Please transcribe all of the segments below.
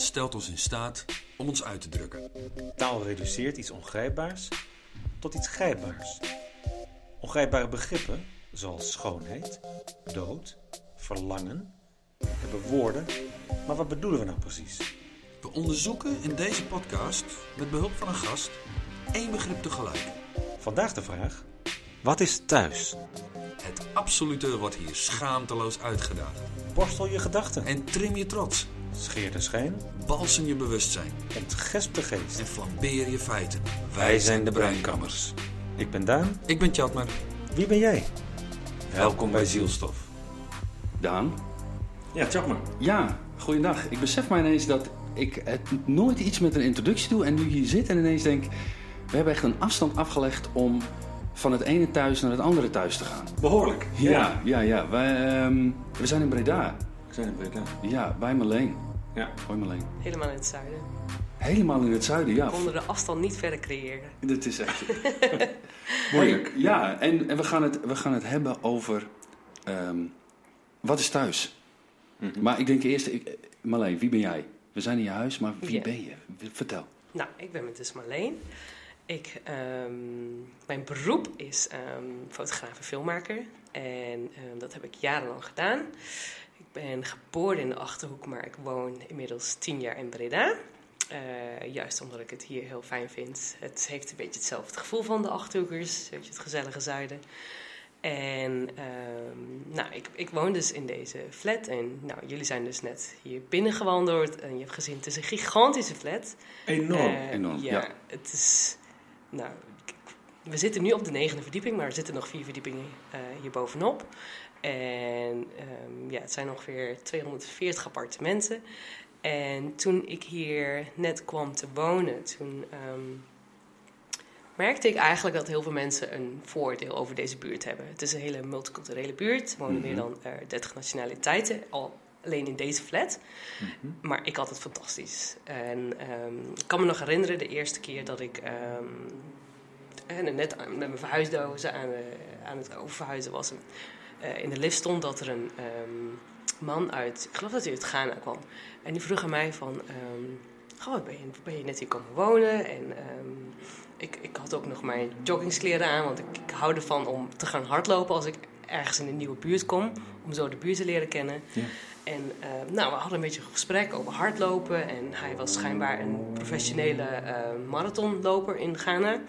stelt ons in staat om ons uit te drukken. Taal reduceert iets ongrijpbaars tot iets grijpbaars. Ongrijpbare begrippen, zoals schoonheid, dood, verlangen, hebben woorden, maar wat bedoelen we nou precies? We onderzoeken in deze podcast, met behulp van een gast, één begrip tegelijk. Vandaag de vraag: wat is thuis? Het absolute wordt hier schaamteloos uitgedaan. Borstel je gedachten, En trim je trots, scheer de schijn, balsem je bewustzijn ontgesp de geest. en flambeer je feiten. Wij zijn de Breinkammers. Ik ben Daan. Ik ben Tjatmer. Wie ben jij? Welkom bij Zielstof. Daan? Ja, Chapman. Ja, goeiedag. Ik besef mij ineens dat ik het nooit iets met een introductie doe en nu hier zit en ineens denk... We hebben echt een afstand afgelegd om van het ene thuis naar het andere thuis te gaan. Behoorlijk. Ja, ja, ja. Wij, ehm, we zijn in Breda. Zijn. Ja, bij Marleen. Ja. Hoi Marleen. Helemaal in het zuiden. Helemaal in het zuiden, ja. We konden de afstand niet verder creëren. Dit is echt... Moeilijk. Ja, en, en we, gaan het, we gaan het hebben over... ehm, wat is thuis? Maar ik denk eerst... Ik, Marleen, wie ben jij? We zijn in je huis, maar wie ben je? Vertel. Nou, ik ben met dus Marleen. Ik, ehm, mijn beroep is ehm, fotograaf en filmmaker. En ehm, dat heb ik jarenlang gedaan. Ik ben geboren in de Achterhoek, maar ik woon inmiddels tien jaar in Breda. Eh, juist omdat ik het hier heel fijn vind. Het heeft een beetje hetzelfde gevoel van de Achterhoekers. Weet je, het gezellige zuiden. En ehm, nou, ik, ik woon dus in deze flat. En nou, jullie zijn dus net hier binnengewandeld. En je hebt gezien, het is een gigantische flat. Enorm. Eh, enorm, Ja, ja. het is. Nou, we zitten nu op de negende verdieping, maar er zitten nog vier verdiepingen eh hierbovenop. En ehm, ja, het zijn ongeveer 240 appartementen. En toen ik hier net kwam te wonen, toen ehm, merkte ik eigenlijk dat heel veel mensen een voordeel over deze buurt hebben. Het is een hele multiculturele buurt. Er wonen meer dan eh 30 nationaliteiten, al alleen in deze flat. Maar ik had het fantastisch. En ehm, ik kan me nog herinneren de eerste keer dat ik en net met mijn verhuisdozen aan, eh, aan het oververhuizen was. En, eh, in de lift stond dat er een ehm, man uit, ik geloof dat hij uit Ghana kwam. En die vroeg aan mij van, ehm goh, ben je, ben je net hier komen wonen? En ehm, ik, ik had ook nog mijn joggingskleren aan, want ik, ik hou ervan om te gaan hardlopen als ik ergens in een nieuwe buurt kom. Om zo de buurt te leren kennen. Ja. En eh, nou, we hadden een beetje een gesprek over hardlopen. En hij was schijnbaar een professionele eh, marathonloper in Ghana.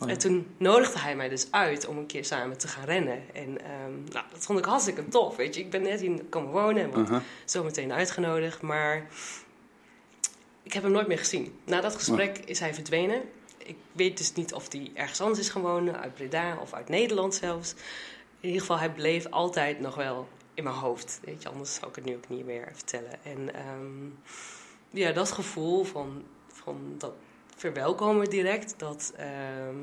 ja. En toen nodigde hij mij dus uit om een keer samen te gaan rennen. En ehm, nou, dat vond ik hartstikke tof. Weet je, ik ben net hier komen wonen en word zo meteen uitgenodigd. Maar ik heb hem nooit meer gezien. Na dat gesprek is hij verdwenen. Ik weet dus niet of hij ergens anders is gaan wonen, uit Breda of uit Nederland zelfs. In ieder geval, hij bleef altijd nog wel in mijn hoofd. Weet je, anders zou ik het nu ook niet meer vertellen. En ehm, ja, dat gevoel van, van dat verwelkomen direct, dat, ehm,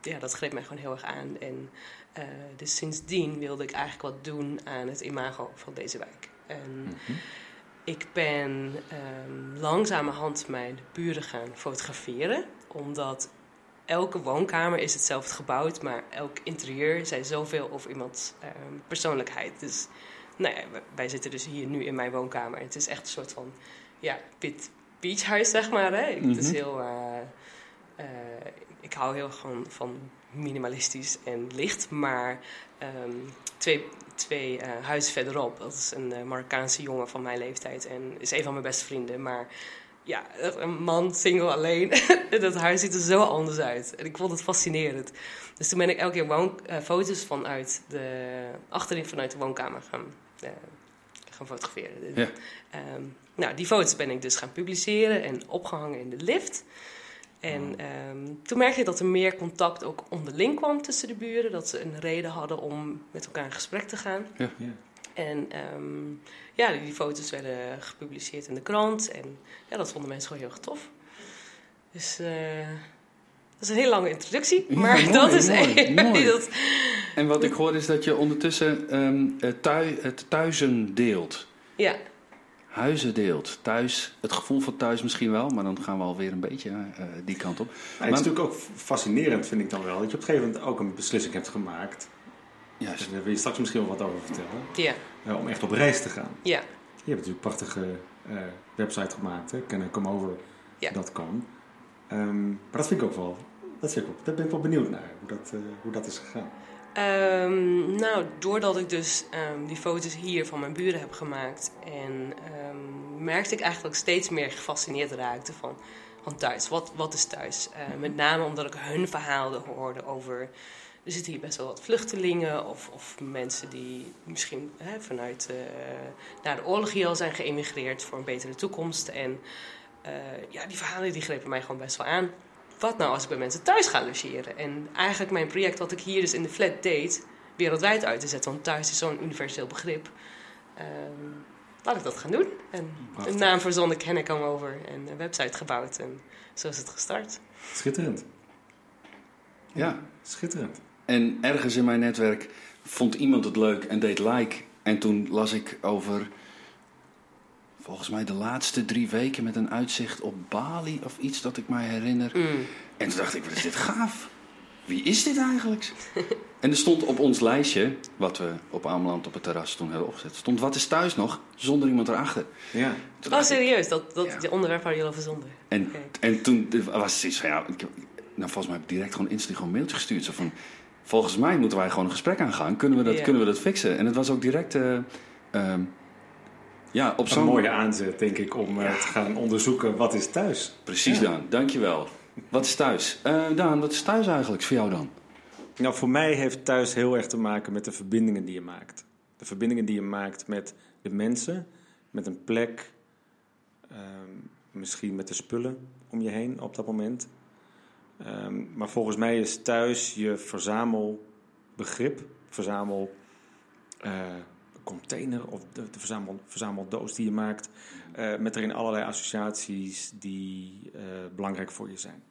ja, dat greep mij gewoon heel erg aan. En eh, dus sindsdien wilde ik eigenlijk wat doen aan het imago van deze wijk. En ik ben ehm, langzamerhand mijn buren gaan fotograferen, omdat elke woonkamer is hetzelfde gebouwd, maar elk interieur zei zoveel over iemands ehm, persoonlijkheid. Dus nou ja, wij- zitten dus hier nu in mijn woonkamer. Het is echt een soort van ja, pit beachhuis, zeg maar. Hè? Het is Mhm. heel. eh, eh, ik hou heel erg van, minimalistisch en licht, maar ehm, twee, twee eh, huizen verderop, dat is een Marokkaanse jongen van mijn leeftijd en is een van mijn beste vrienden. Maar ja, een man, single, alleen. dat huis ziet er zo anders uit. En ik vond het fascinerend. Dus toen ben ik elke keer woon, eh, foto's vanuit de, achterin vanuit de woonkamer gaan, eh, gaan fotograferen. Ja. Ehm, nou, die foto's ben ik dus gaan publiceren en opgehangen in de lift. En ehm, toen merkte ik dat er meer contact ook onderling kwam tussen de buren. Dat ze een reden hadden om met elkaar in gesprek te gaan. Ja. Ja. En ehm, ja, die foto's werden gepubliceerd in de krant. En ja, dat vonden mensen gewoon heel erg tof. Dus eh, dat is een hele lange introductie. Ja, Maar mooi, dat is mooi, mooi. dat, En wat ik hoor is dat je ondertussen ehm, het, thui- het thuizen deelt. ja, Huizen deelt. Thuis, het gevoel van thuis misschien wel, maar dan gaan we alweer een beetje eh, die kant op. Maar het Maar- is natuurlijk ook fascinerend, vind ik dan wel, dat je op een gegeven moment ook een beslissing hebt gemaakt. Juist. Dus daar wil je straks misschien wel wat over vertellen. ja, eh, om echt op reis te gaan. ja, Je hebt natuurlijk prachtige eh, website gemaakt, hè? Over Ja. dat kan. Ehm, maar dat vind ik ook wel, dat vind ik ook, daar ben ik wel benieuwd naar, hoe dat, eh, hoe dat is gegaan. Ehm, nou, doordat ik dus ehm, die foto's hier van mijn buren heb gemaakt, en ehm, merkte ik eigenlijk steeds meer gefascineerd raakte van, van thuis. Wat, wat is thuis? Met name omdat ik hun verhalen hoorde over. Er zitten hier best wel wat vluchtelingen of, of mensen die misschien hè, vanuit eh na de oorlog hier al zijn geëmigreerd voor een betere toekomst. En eh, ja, die verhalen die grepen mij gewoon best wel aan wat nou als ik bij mensen thuis ga logeren? En eigenlijk mijn project wat ik hier dus in de flat deed, wereldwijd uit te zetten. Want thuis is zo'n universeel begrip. Ehm, laat ik dat gaan doen. En Prachtig. een naam verzonnen, ken ik hem over. En een website gebouwd. En zo is het gestart. Schitterend. Ja. Schitterend. En ergens in mijn netwerk vond iemand het leuk en deed like. En toen las ik over, volgens mij de laatste drie weken met een uitzicht op Bali of iets dat ik mij herinner. Mm. En toen dacht ik, wat is dit gaaf? Wie is dit eigenlijk? en er stond op ons lijstje, wat we op Ameland op het terras toen hadden opgezet, stond wat is thuis nog, zonder iemand erachter. Ja. Toen Oh, ik- serieus? Dat, dat Ja. onderwerp waar jullie over zonden? en, en toen was het zoiets van, ja, ik, nou, volgens mij heb ik direct gewoon instant gewoon een mailtje gestuurd. Zo van, volgens mij moeten wij gewoon een gesprek aangaan. Kunnen we dat, Ja. kunnen we dat fixen? En het was ook direct, eh, ehm, ja, op Een zo'n... mooie aanzet, denk ik, om eh, te gaan onderzoeken wat is thuis. Precies, Ja. Daan. Dankjewel. Wat is thuis? Eh, Daan, wat is thuis eigenlijk voor jou dan? Nou, voor mij heeft thuis heel erg te maken met de verbindingen die je maakt. De verbindingen die je maakt met de mensen, met een plek, ehm, misschien met de spullen om je heen op dat moment. Ehm, maar volgens mij is thuis je verzamelbegrip, verzamel eh, container of de, verzamel, verzameldoos die je maakt, eh, met erin allerlei associaties die eh, belangrijk voor je zijn.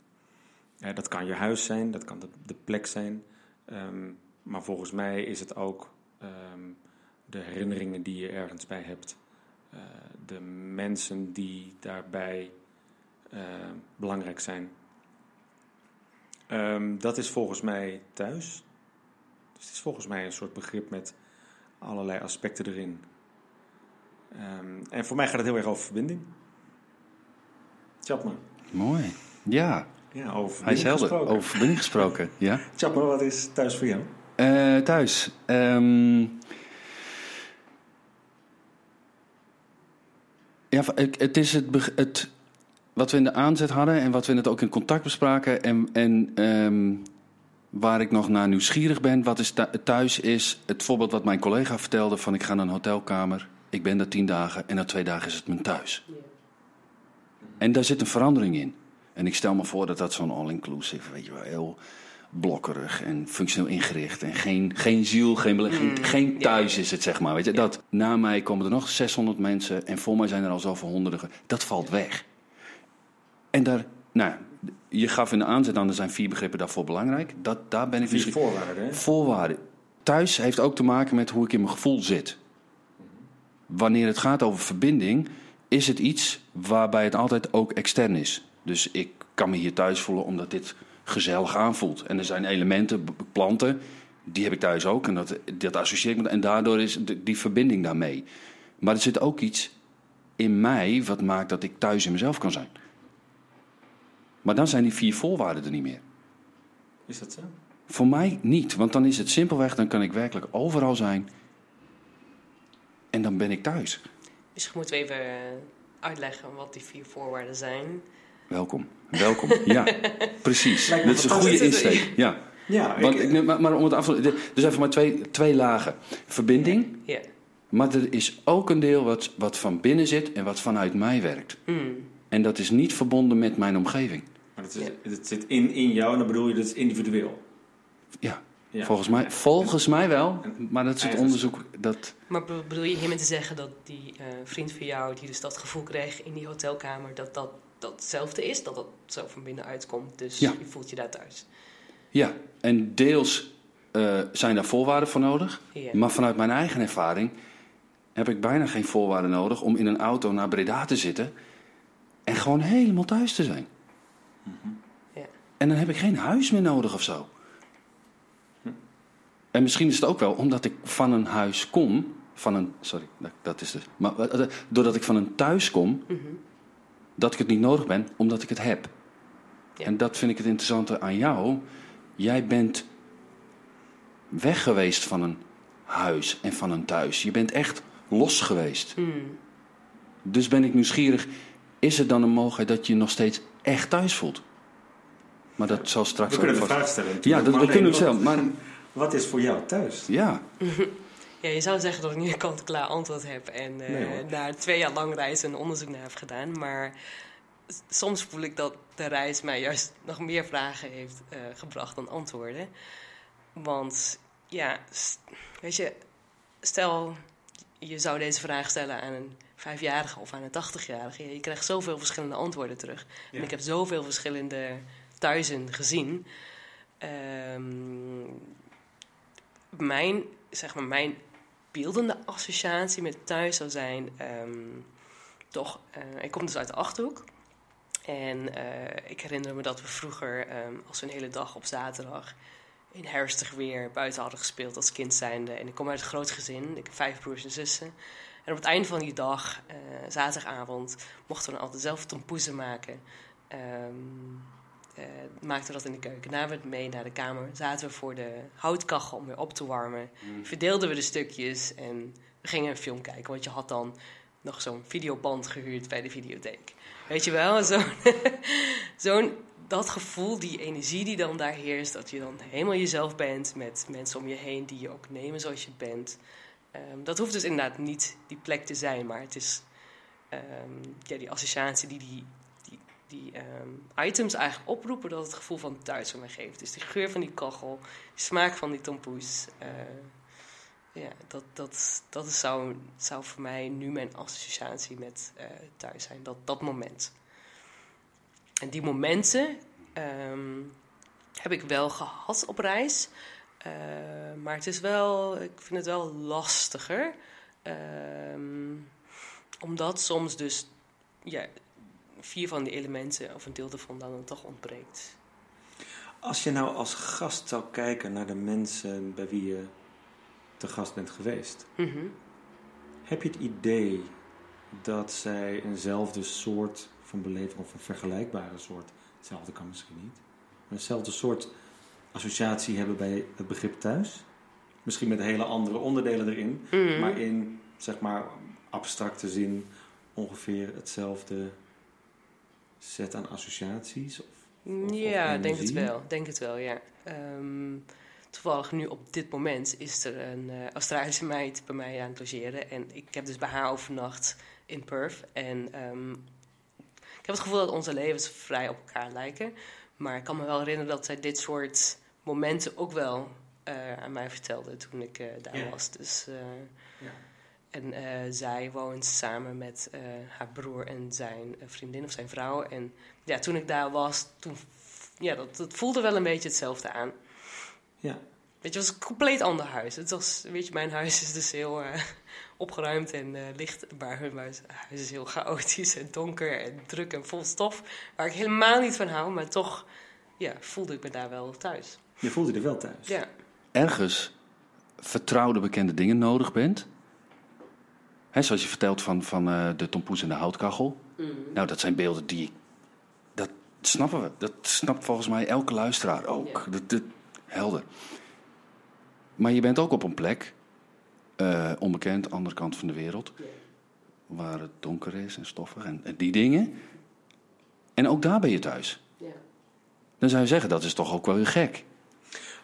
Dat kan je huis zijn, dat kan de, plek zijn. Ehm, maar volgens mij is het ook ehm, de herinneringen die je ergens bij hebt. De mensen die daarbij belangrijk zijn. Ehm, dat is volgens mij thuis. Dus het is volgens mij een soort begrip met allerlei aspecten erin. Ehm, en voor mij gaat het heel erg over verbinding. Chapman. Mooi. Ja, Ja, over hij is helder. gesproken. Over verbinding gesproken. Ja. Chapman, wat is thuis voor jou? Eh, thuis. Ehm, ja, het, is het, het, wat we in de aanzet hadden en wat we net ook in contact bespraken. En, en ehm, waar ik nog naar nieuwsgierig ben, wat is thu- thuis, is het voorbeeld wat mijn collega vertelde: van ik ga naar een hotelkamer, ik ben daar tien dagen en na twee dagen is het mijn thuis. En daar zit een verandering in. En ik stel me voor dat dat zo'n all-inclusive, weet je wel, heel blokkerig en functioneel ingericht. En geen, geen ziel, geen belegging, Mm, geen thuis ja. is het, zeg maar. Weet je, dat, na mij komen er nog 600 mensen en voor mij zijn er al zoveel honderden. Dat valt weg. En daar, nou, je gaf in de aanzet aan, er zijn vier begrippen daarvoor belangrijk. Dat, daar ben ik Vier voorwaarden, hè? Voorwaarden. Thuis heeft ook te maken met hoe ik in mijn gevoel zit. Wanneer het gaat over verbinding, is het iets waarbij het altijd ook extern is. Dus ik kan me hier thuis voelen omdat dit gezellig aanvoelt. En er zijn elementen, planten, die heb ik thuis ook. En dat, dat associeer ik met. En daardoor is die verbinding daarmee. Maar er zit ook iets in mij wat maakt dat ik thuis in mezelf kan zijn. Maar dan zijn die vier voorwaarden er niet meer. Is dat zo? Voor mij niet, want dan is het simpelweg, dan kan ik werkelijk overal zijn. En dan ben ik thuis. Misschien moeten we even eh, uitleggen wat die vier voorwaarden zijn. Welkom. Welkom. Ja, precies. Dat is een goede insteek. Ja. Ja, Want, ik, maar, maar om het af te dus even maar twee, twee lagen. Verbinding, Ja. maar er is ook een deel wat, wat van binnen zit en wat vanuit mij werkt. Mm. En dat is niet verbonden met mijn omgeving. Maar het, is, het zit in, in jou en dan bedoel je dat is individueel. Ja, Ja. volgens, mij, volgens mij wel. Maar dat is het onderzoek. Dat, Maar be- bedoel je hiermee te zeggen dat die eh, vriend van jou, die dus dat gevoel kreeg in die hotelkamer, dat dat, dat hetzelfde is? Dat dat zo van binnenuit komt, dus Ja. je voelt je daar thuis? ja, en deels eh, zijn daar voorwaarden voor nodig. Ja. Maar vanuit mijn eigen ervaring heb ik bijna geen voorwaarden nodig om in een auto naar Breda te zitten en gewoon helemaal thuis te zijn. Ja. En dan heb ik geen huis meer nodig of zo. En misschien is het ook wel omdat ik van een huis kom van een. Sorry, dat, dat is dus. Maar eh, doordat ik van een thuis kom, dat ik het niet nodig ben, omdat ik het heb. Ja. En dat vind ik het interessante aan jou. Jij bent weg geweest van een huis en van een thuis. Je bent echt los geweest. Hmm. Dus ben ik nieuwsgierig, is er dan een mogelijkheid dat je nog steeds echt thuis voelt? Maar dat zal straks We kunnen vast- vraag stellen. Ja, dat, maar dat kunnen we alleen, zelf. Maar Wat is voor jou thuis? ja, Ja, je zou zeggen dat ik nu een kant-klaar antwoord heb en eh, Nee, daar twee jaar lang reizen en onderzoek naar heb gedaan. Maar soms voel ik dat de reis mij juist nog meer vragen heeft eh, gebracht dan antwoorden. Want ja, weet je, stel je zou deze vraag stellen aan een vijfjarige of aan een tachtigjarige. Ja, je krijgt zoveel verschillende antwoorden terug. En ik heb zoveel verschillende thuizen gezien. Ehm, mijn, zeg maar, mijn beeldende associatie met thuis zou zijn... ehm, toch, eh, ik kom dus uit de Achterhoek. En eh, ik herinner me dat we vroeger, ehm, als we een hele dag op zaterdag... in herfstig weer buiten hadden gespeeld als kind zijnde. En ik kom uit een groot gezin. Ik heb vijf broers en zussen. En op het einde van die dag, eh, zaterdagavond, mochten we dan altijd zelf tompoezen maken. Ehm eh, maakten we dat in de keuken. Namen we het mee naar de kamer. Zaten we voor de houtkachel om weer op te warmen. Verdeelden we de stukjes en we gingen een film kijken. Want je had dan nog zo'n videoband gehuurd bij de videotheek. Weet je wel? Zo'n, zo'n, dat gevoel, die energie die dan daar heerst. Dat je dan helemaal jezelf bent met mensen om je heen die je ook nemen zoals je bent. Ehm, dat hoeft dus inderdaad niet die plek te zijn. Maar het is ehm, ja, die associatie die die, die, ehm, items eigenlijk oproepen. Dat het gevoel van thuis voor mij geeft. Dus die geur van die kachel, die smaak van die tompoes. eh, ja, dat, dat, dat is, zou, zou voor mij nu mijn associatie met eh, thuis zijn. Dat, dat moment. En die momenten heb ik wel gehad op reis. Eh, maar het is wel, ik vind het wel lastiger. Ehm, omdat soms dus ja, vier van die elementen of een deel ervan dan toch ontbreekt. Als je nou als gast zou kijken naar de mensen bij wie je te gast bent geweest, Mhm. heb je het idee dat zij eenzelfde soort van beleving of een vergelijkbare soort, hetzelfde kan misschien niet, maar eenzelfde soort associatie hebben bij het begrip thuis? Misschien met hele andere onderdelen erin, Mhm. maar in zeg maar abstracte zin ongeveer hetzelfde set aan associaties? Of, of Ja, denk het wel. Denk het wel, ja. Ehm, toevallig nu op dit moment is er een eh, Australische meid bij mij aan het logeren. En ik heb dus bij haar overnacht in Perth. En ehm, ik heb het gevoel dat onze levens vrij op elkaar lijken. Maar ik kan me wel herinneren dat zij dit soort momenten ook wel eh, aan mij vertelde toen ik eh, daar was. Dus, eh, Ja. En zij woont samen met haar broer en zijn vriendin of zijn vrouw. En ja, toen ik daar was, toen, ja, dat, dat voelde wel een beetje hetzelfde aan. Ja. Weet je, het was een compleet ander huis. Het was, weet je, mijn huis is dus heel opgeruimd en licht. Maar hun huis, huis is heel chaotisch en donker en druk en vol stof. Waar ik helemaal niet van hou, maar toch ja, voelde ik me daar wel thuis. Je voelde je er wel thuis. Ja. ergens vertrouwde bekende dingen nodig bent. Hè, zoals je vertelt van, van eh, de tompoes en de houtkachel. Nou, dat zijn beelden die... Dat snappen we. Dat snapt volgens mij elke luisteraar ook. Ja. Dat, dat, helder. Maar je bent ook op een plek, eh, onbekend, andere kant van de wereld... waar het donker is en stoffig en, en die dingen. En ook daar ben je thuis. Ja. Dan zou je zeggen, dat is toch ook wel weer gek.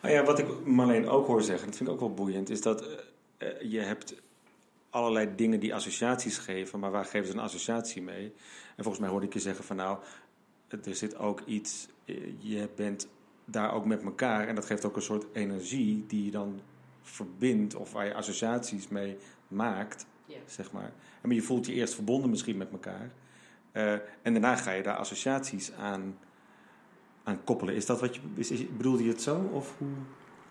Nou ja, wat ik Marleen ook hoor zeggen, dat vind ik ook wel boeiend, is dat eh, eh, je hebt allerlei dingen die associaties geven, maar waar geven ze een associatie mee? En volgens mij hoorde ik je zeggen van nou, er zit ook iets, eh, je bent daar ook met elkaar en dat geeft ook een soort energie die je dan verbindt of waar je associaties mee maakt, zeg maar. En maar je voelt je eerst verbonden misschien met elkaar en daarna ga je daar associaties aan, aan koppelen. Is dat wat je, is, is- bedoelde je het zo of hoe,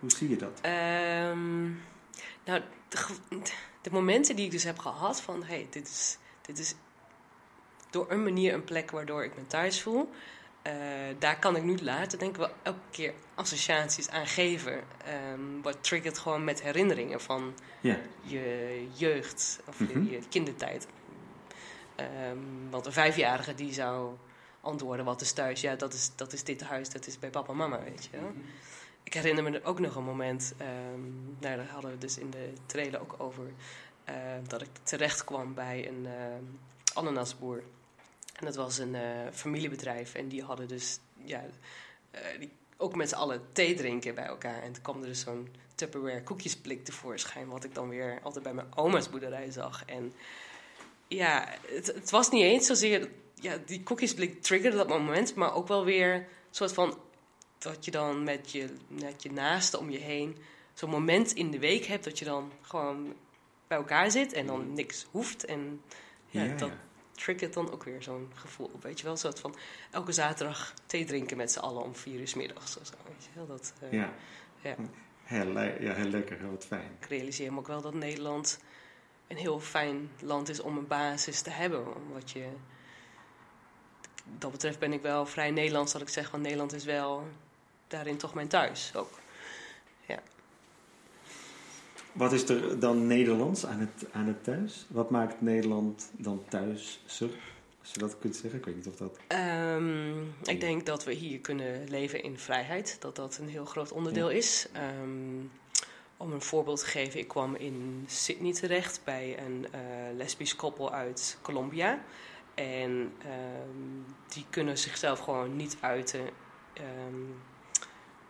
hoe zie je dat? Ehm, nou, de, de momenten die ik dus heb gehad van... hey, dit is, dit is door een manier een plek waardoor ik me thuis voel... eh, daar kan ik nu later denk ik wel elke keer associaties aan geven. Ehm, wat triggert gewoon met herinneringen van je jeugd of je- Mhm. je, kindertijd. Ehm, want een vijfjarige die zou antwoorden, wat is thuis? Ja, dat is, dat is dit huis, dat is bij papa en mama, weet je wel. Ik herinner me er ook nog een moment, ehm, nou, daar hadden we dus in de trailer ook over, eh, dat ik terecht kwam bij een ehm, ananasboer. En dat was een eh, familiebedrijf en die hadden dus, ja, eh, die, ook met z'n allen thee drinken bij elkaar. En toen kwam er dus zo'n Tupperware koekjesblik tevoorschijn, wat ik dan weer altijd bij mijn oma's boerderij zag. En ja, het, het was niet eens zozeer, ja, die koekjesblik triggerde dat moment, maar ook wel weer een soort van dat je dan met je, met je naasten om je heen zo'n moment in de week hebt dat je dan gewoon bij elkaar zit en dan niks hoeft. En ja, Ja, dat ja. triggert dan ook weer zo'n gevoel. op, Weet je wel, een soort van elke zaterdag thee drinken met z'n allen om vier uur 's middags zo. Weet je wel, dat, eh, Ja. ja. Heel, ja, heel lekker, wat fijn. Ik realiseer me ook wel dat Nederland een heel fijn land is om een basis te hebben. Wat je, dat betreft ben ik wel vrij Nederlands dat ik zeg, want Nederland is wel daarin toch mijn thuis ook. Wat is er dan Nederlands aan het, aan het thuis? Wat maakt Nederland dan thuis? Als je dat kunt zeggen, ik weet niet of dat... Ehm, ik denk dat we hier kunnen leven in vrijheid, dat dat een heel groot onderdeel is. Ehm, om een voorbeeld te geven, ik kwam in Sydney terecht bij een eh, lesbisch koppel uit Colombia. En ehm, die kunnen zichzelf gewoon niet uiten ehm,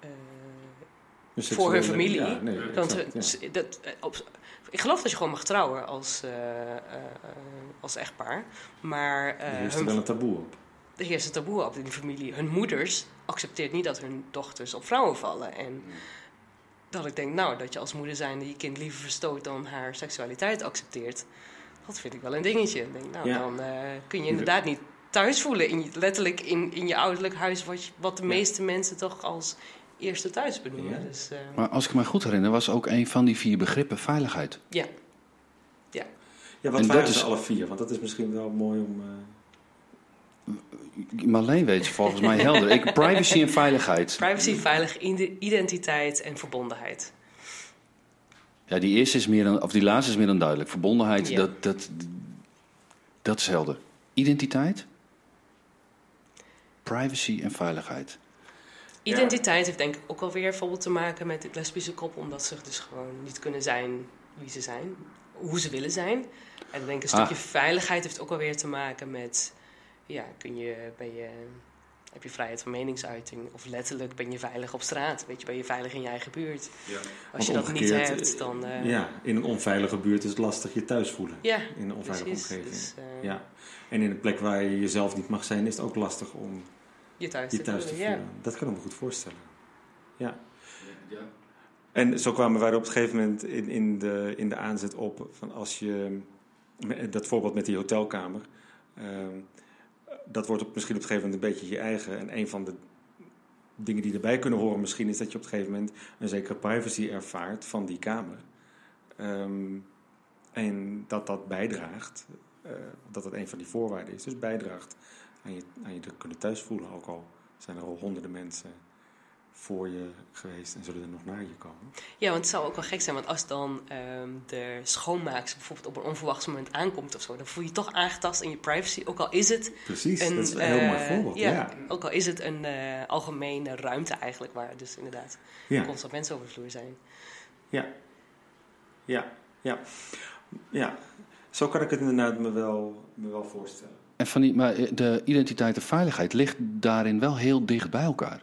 eh, voor hun familie. Ja, nee, want exact, hun- ja. s- dat, eh, op, ik geloof dat je gewoon mag trouwen als, eh, eh, eh, als echtpaar. Maar eh, Er is er hun wel een taboe op. er heerst een taboe op in de familie. Hun moeders accepteert niet dat hun dochters op vrouwen vallen. En dat ik denk, nou, dat je als moeder zijnde je kind liever verstoot dan haar seksualiteit accepteert. Dat vind ik wel een dingetje. Ik denk, nou, Ja. dan eh, kun je inderdaad niet thuis voelen. In letterlijk in, in je ouderlijk huis, wat, je- wat de Ja. meeste mensen toch als eerste thuis benoemen. Ja. Dus, eh, Maar als ik me goed herinner, was ook een van die vier begrippen veiligheid. ja. Ja, wat En waren dat ze is- alle vier? Want dat is misschien wel mooi om... eh, Marleen weet ze volgens mij helder. Ik, privacy en veiligheid. Privacy, veilig, ide- identiteit en verbondenheid. Ja, die eerste is meer dan, of die laatste is meer dan duidelijk. Verbondenheid, Ja. dat, dat, dat is helder. Identiteit, privacy en veiligheid. Identiteit heeft denk ik ook wel weer bijvoorbeeld te maken met het lesbische koppel, omdat ze dus gewoon niet kunnen zijn wie ze zijn, hoe ze willen zijn. En ik denk een stukje Ah. veiligheid heeft ook wel weer te maken met, ja, kun je, ben je, heb je vrijheid van meningsuiting of letterlijk ben je veilig op straat, weet je, ben je veilig in je eigen buurt. Als je dat niet hebt, dan, eh, Ja, in een onveilige buurt is het lastig je thuis voelen. ja, In een onveilige precies. omgeving. Dus, eh, Ja. En in een plek waar je jezelf niet mag zijn, is het ook lastig om je thuis je te thuis te voelen, ja. Dat kan ik me goed voorstellen. Ja. En zo kwamen wij er op een gegeven moment in, in, de, in de aanzet op van als je dat voorbeeld met die hotelkamer, ehm, dat wordt misschien op een gegeven moment een beetje je eigen. En een van de dingen die erbij kunnen horen misschien is dat je op een gegeven moment een zekere privacy ervaart van die kamer. Ehm, en dat dat bijdraagt, eh, dat dat een van die voorwaarden is, dus bijdraagt aan je, aan je te kunnen thuis voelen. Ook al zijn er al honderden mensen voor je geweest en zullen er nog naar je komen. Ja, want het zou ook wel gek zijn, want als dan ehm, de schoonmaakster bijvoorbeeld op een onverwachts moment aankomt of zo, dan voel je je toch aangetast in je privacy, ook al is het Precies, een, dat is een heel mooi eh, voorbeeld. Ja, Ja, ook al is het een eh, algemene ruimte eigenlijk, waar dus inderdaad ja, constant mensen over de vloer zijn. ja, ja, ja. ja. Zo kan ik het inderdaad me wel, me wel voorstellen. En van die, maar de identiteit en veiligheid ligt daarin wel heel dicht bij elkaar.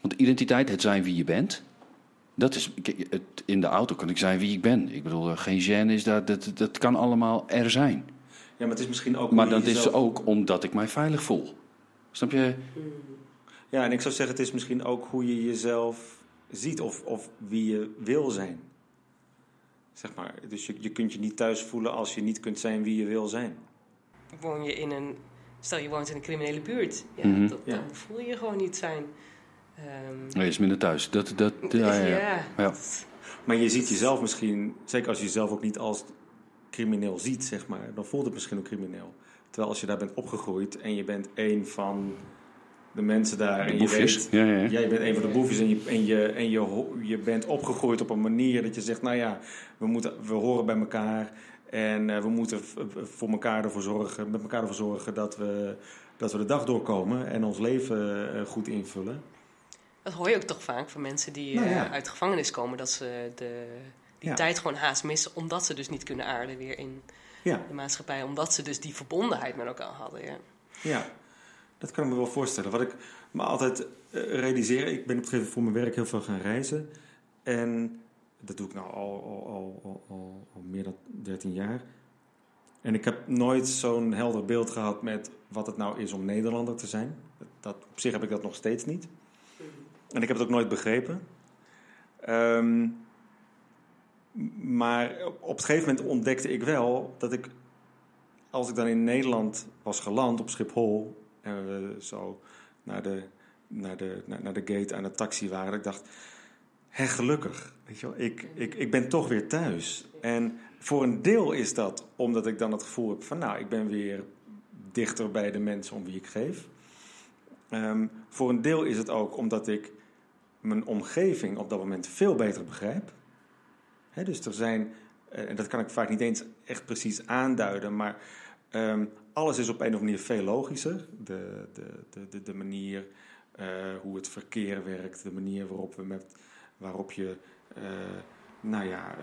Want identiteit, het zijn wie je bent. Dat is, het, in de auto kan ik zijn wie ik ben. Ik bedoel, eh, geen gêne is dat, dat, dat kan allemaal er zijn. Ja, maar het is misschien ook... Maar dat is ook omdat ik mij veilig voel. Snap je? Ja, en ik zou zeggen, het is misschien ook hoe je jezelf ziet of, of wie je wil zijn. Zeg maar, dus je, je kunt je niet thuis voelen als je niet kunt zijn wie je wil zijn. Woon je in een, stel je woont in een criminele buurt, ja, Mhm. dat, Ja. dan voel je je gewoon niet zijn. Ehm, Nee, is minder thuis. Dat, dat, ja, ja, ja. Maar je ziet jezelf misschien, zeker als je jezelf ook niet als crimineel ziet, zeg maar, dan voelt het misschien ook crimineel. Terwijl als je daar bent opgegroeid en je bent een van de mensen daar. De en boefjes. Je weet, Ja, ja. Jij bent een van de boefjes en, je, en, je, en je, je bent opgegroeid op een manier dat je zegt, nou ja, we, moeten, we horen bij elkaar. En eh, we moeten voor elkaar ervoor zorgen, met elkaar ervoor zorgen dat we, dat we de dag doorkomen en ons leven eh, goed invullen. Dat hoor je ook toch vaak van mensen die Nou eh, ja. uit de gevangenis komen, dat ze de, die Ja. tijd gewoon haast missen, omdat ze dus niet kunnen aarden weer in Ja, de maatschappij, omdat ze dus die verbondenheid met elkaar hadden. Ja. ja, dat kan ik me wel voorstellen. Wat ik me altijd eh, realiseer, ik ben op een gegeven moment voor mijn werk heel veel gaan reizen. En dat doe ik nou al, al, al, al, al, al meer dan 13 jaar. En ik heb nooit zo'n helder beeld gehad met wat het nou is om Nederlander te zijn. Dat, op zich heb ik dat nog steeds niet. En ik heb het ook nooit begrepen. Ehm, maar op het gegeven moment ontdekte ik wel dat ik, als ik dan in Nederland was geland op Schiphol en we zo naar de, naar de, naar, de gate aan de taxi waren, ik dacht, hé, gelukkig, weet je wel, ik, ik, ik ben toch weer thuis. En voor een deel is dat omdat ik dan het gevoel heb van, nou, ik ben weer dichter bij de mensen om wie ik geef. Ehm, voor een deel is het ook omdat ik mijn omgeving op dat moment veel beter begrijp. Dus er zijn, eh, en dat kan ik vaak niet eens echt precies aanduiden, maar ehm, alles is op een of andere manier veel logischer. De, de, de, de, manier eh, hoe het verkeer werkt, de manier waarop, we met, waarop je eh, nou ja,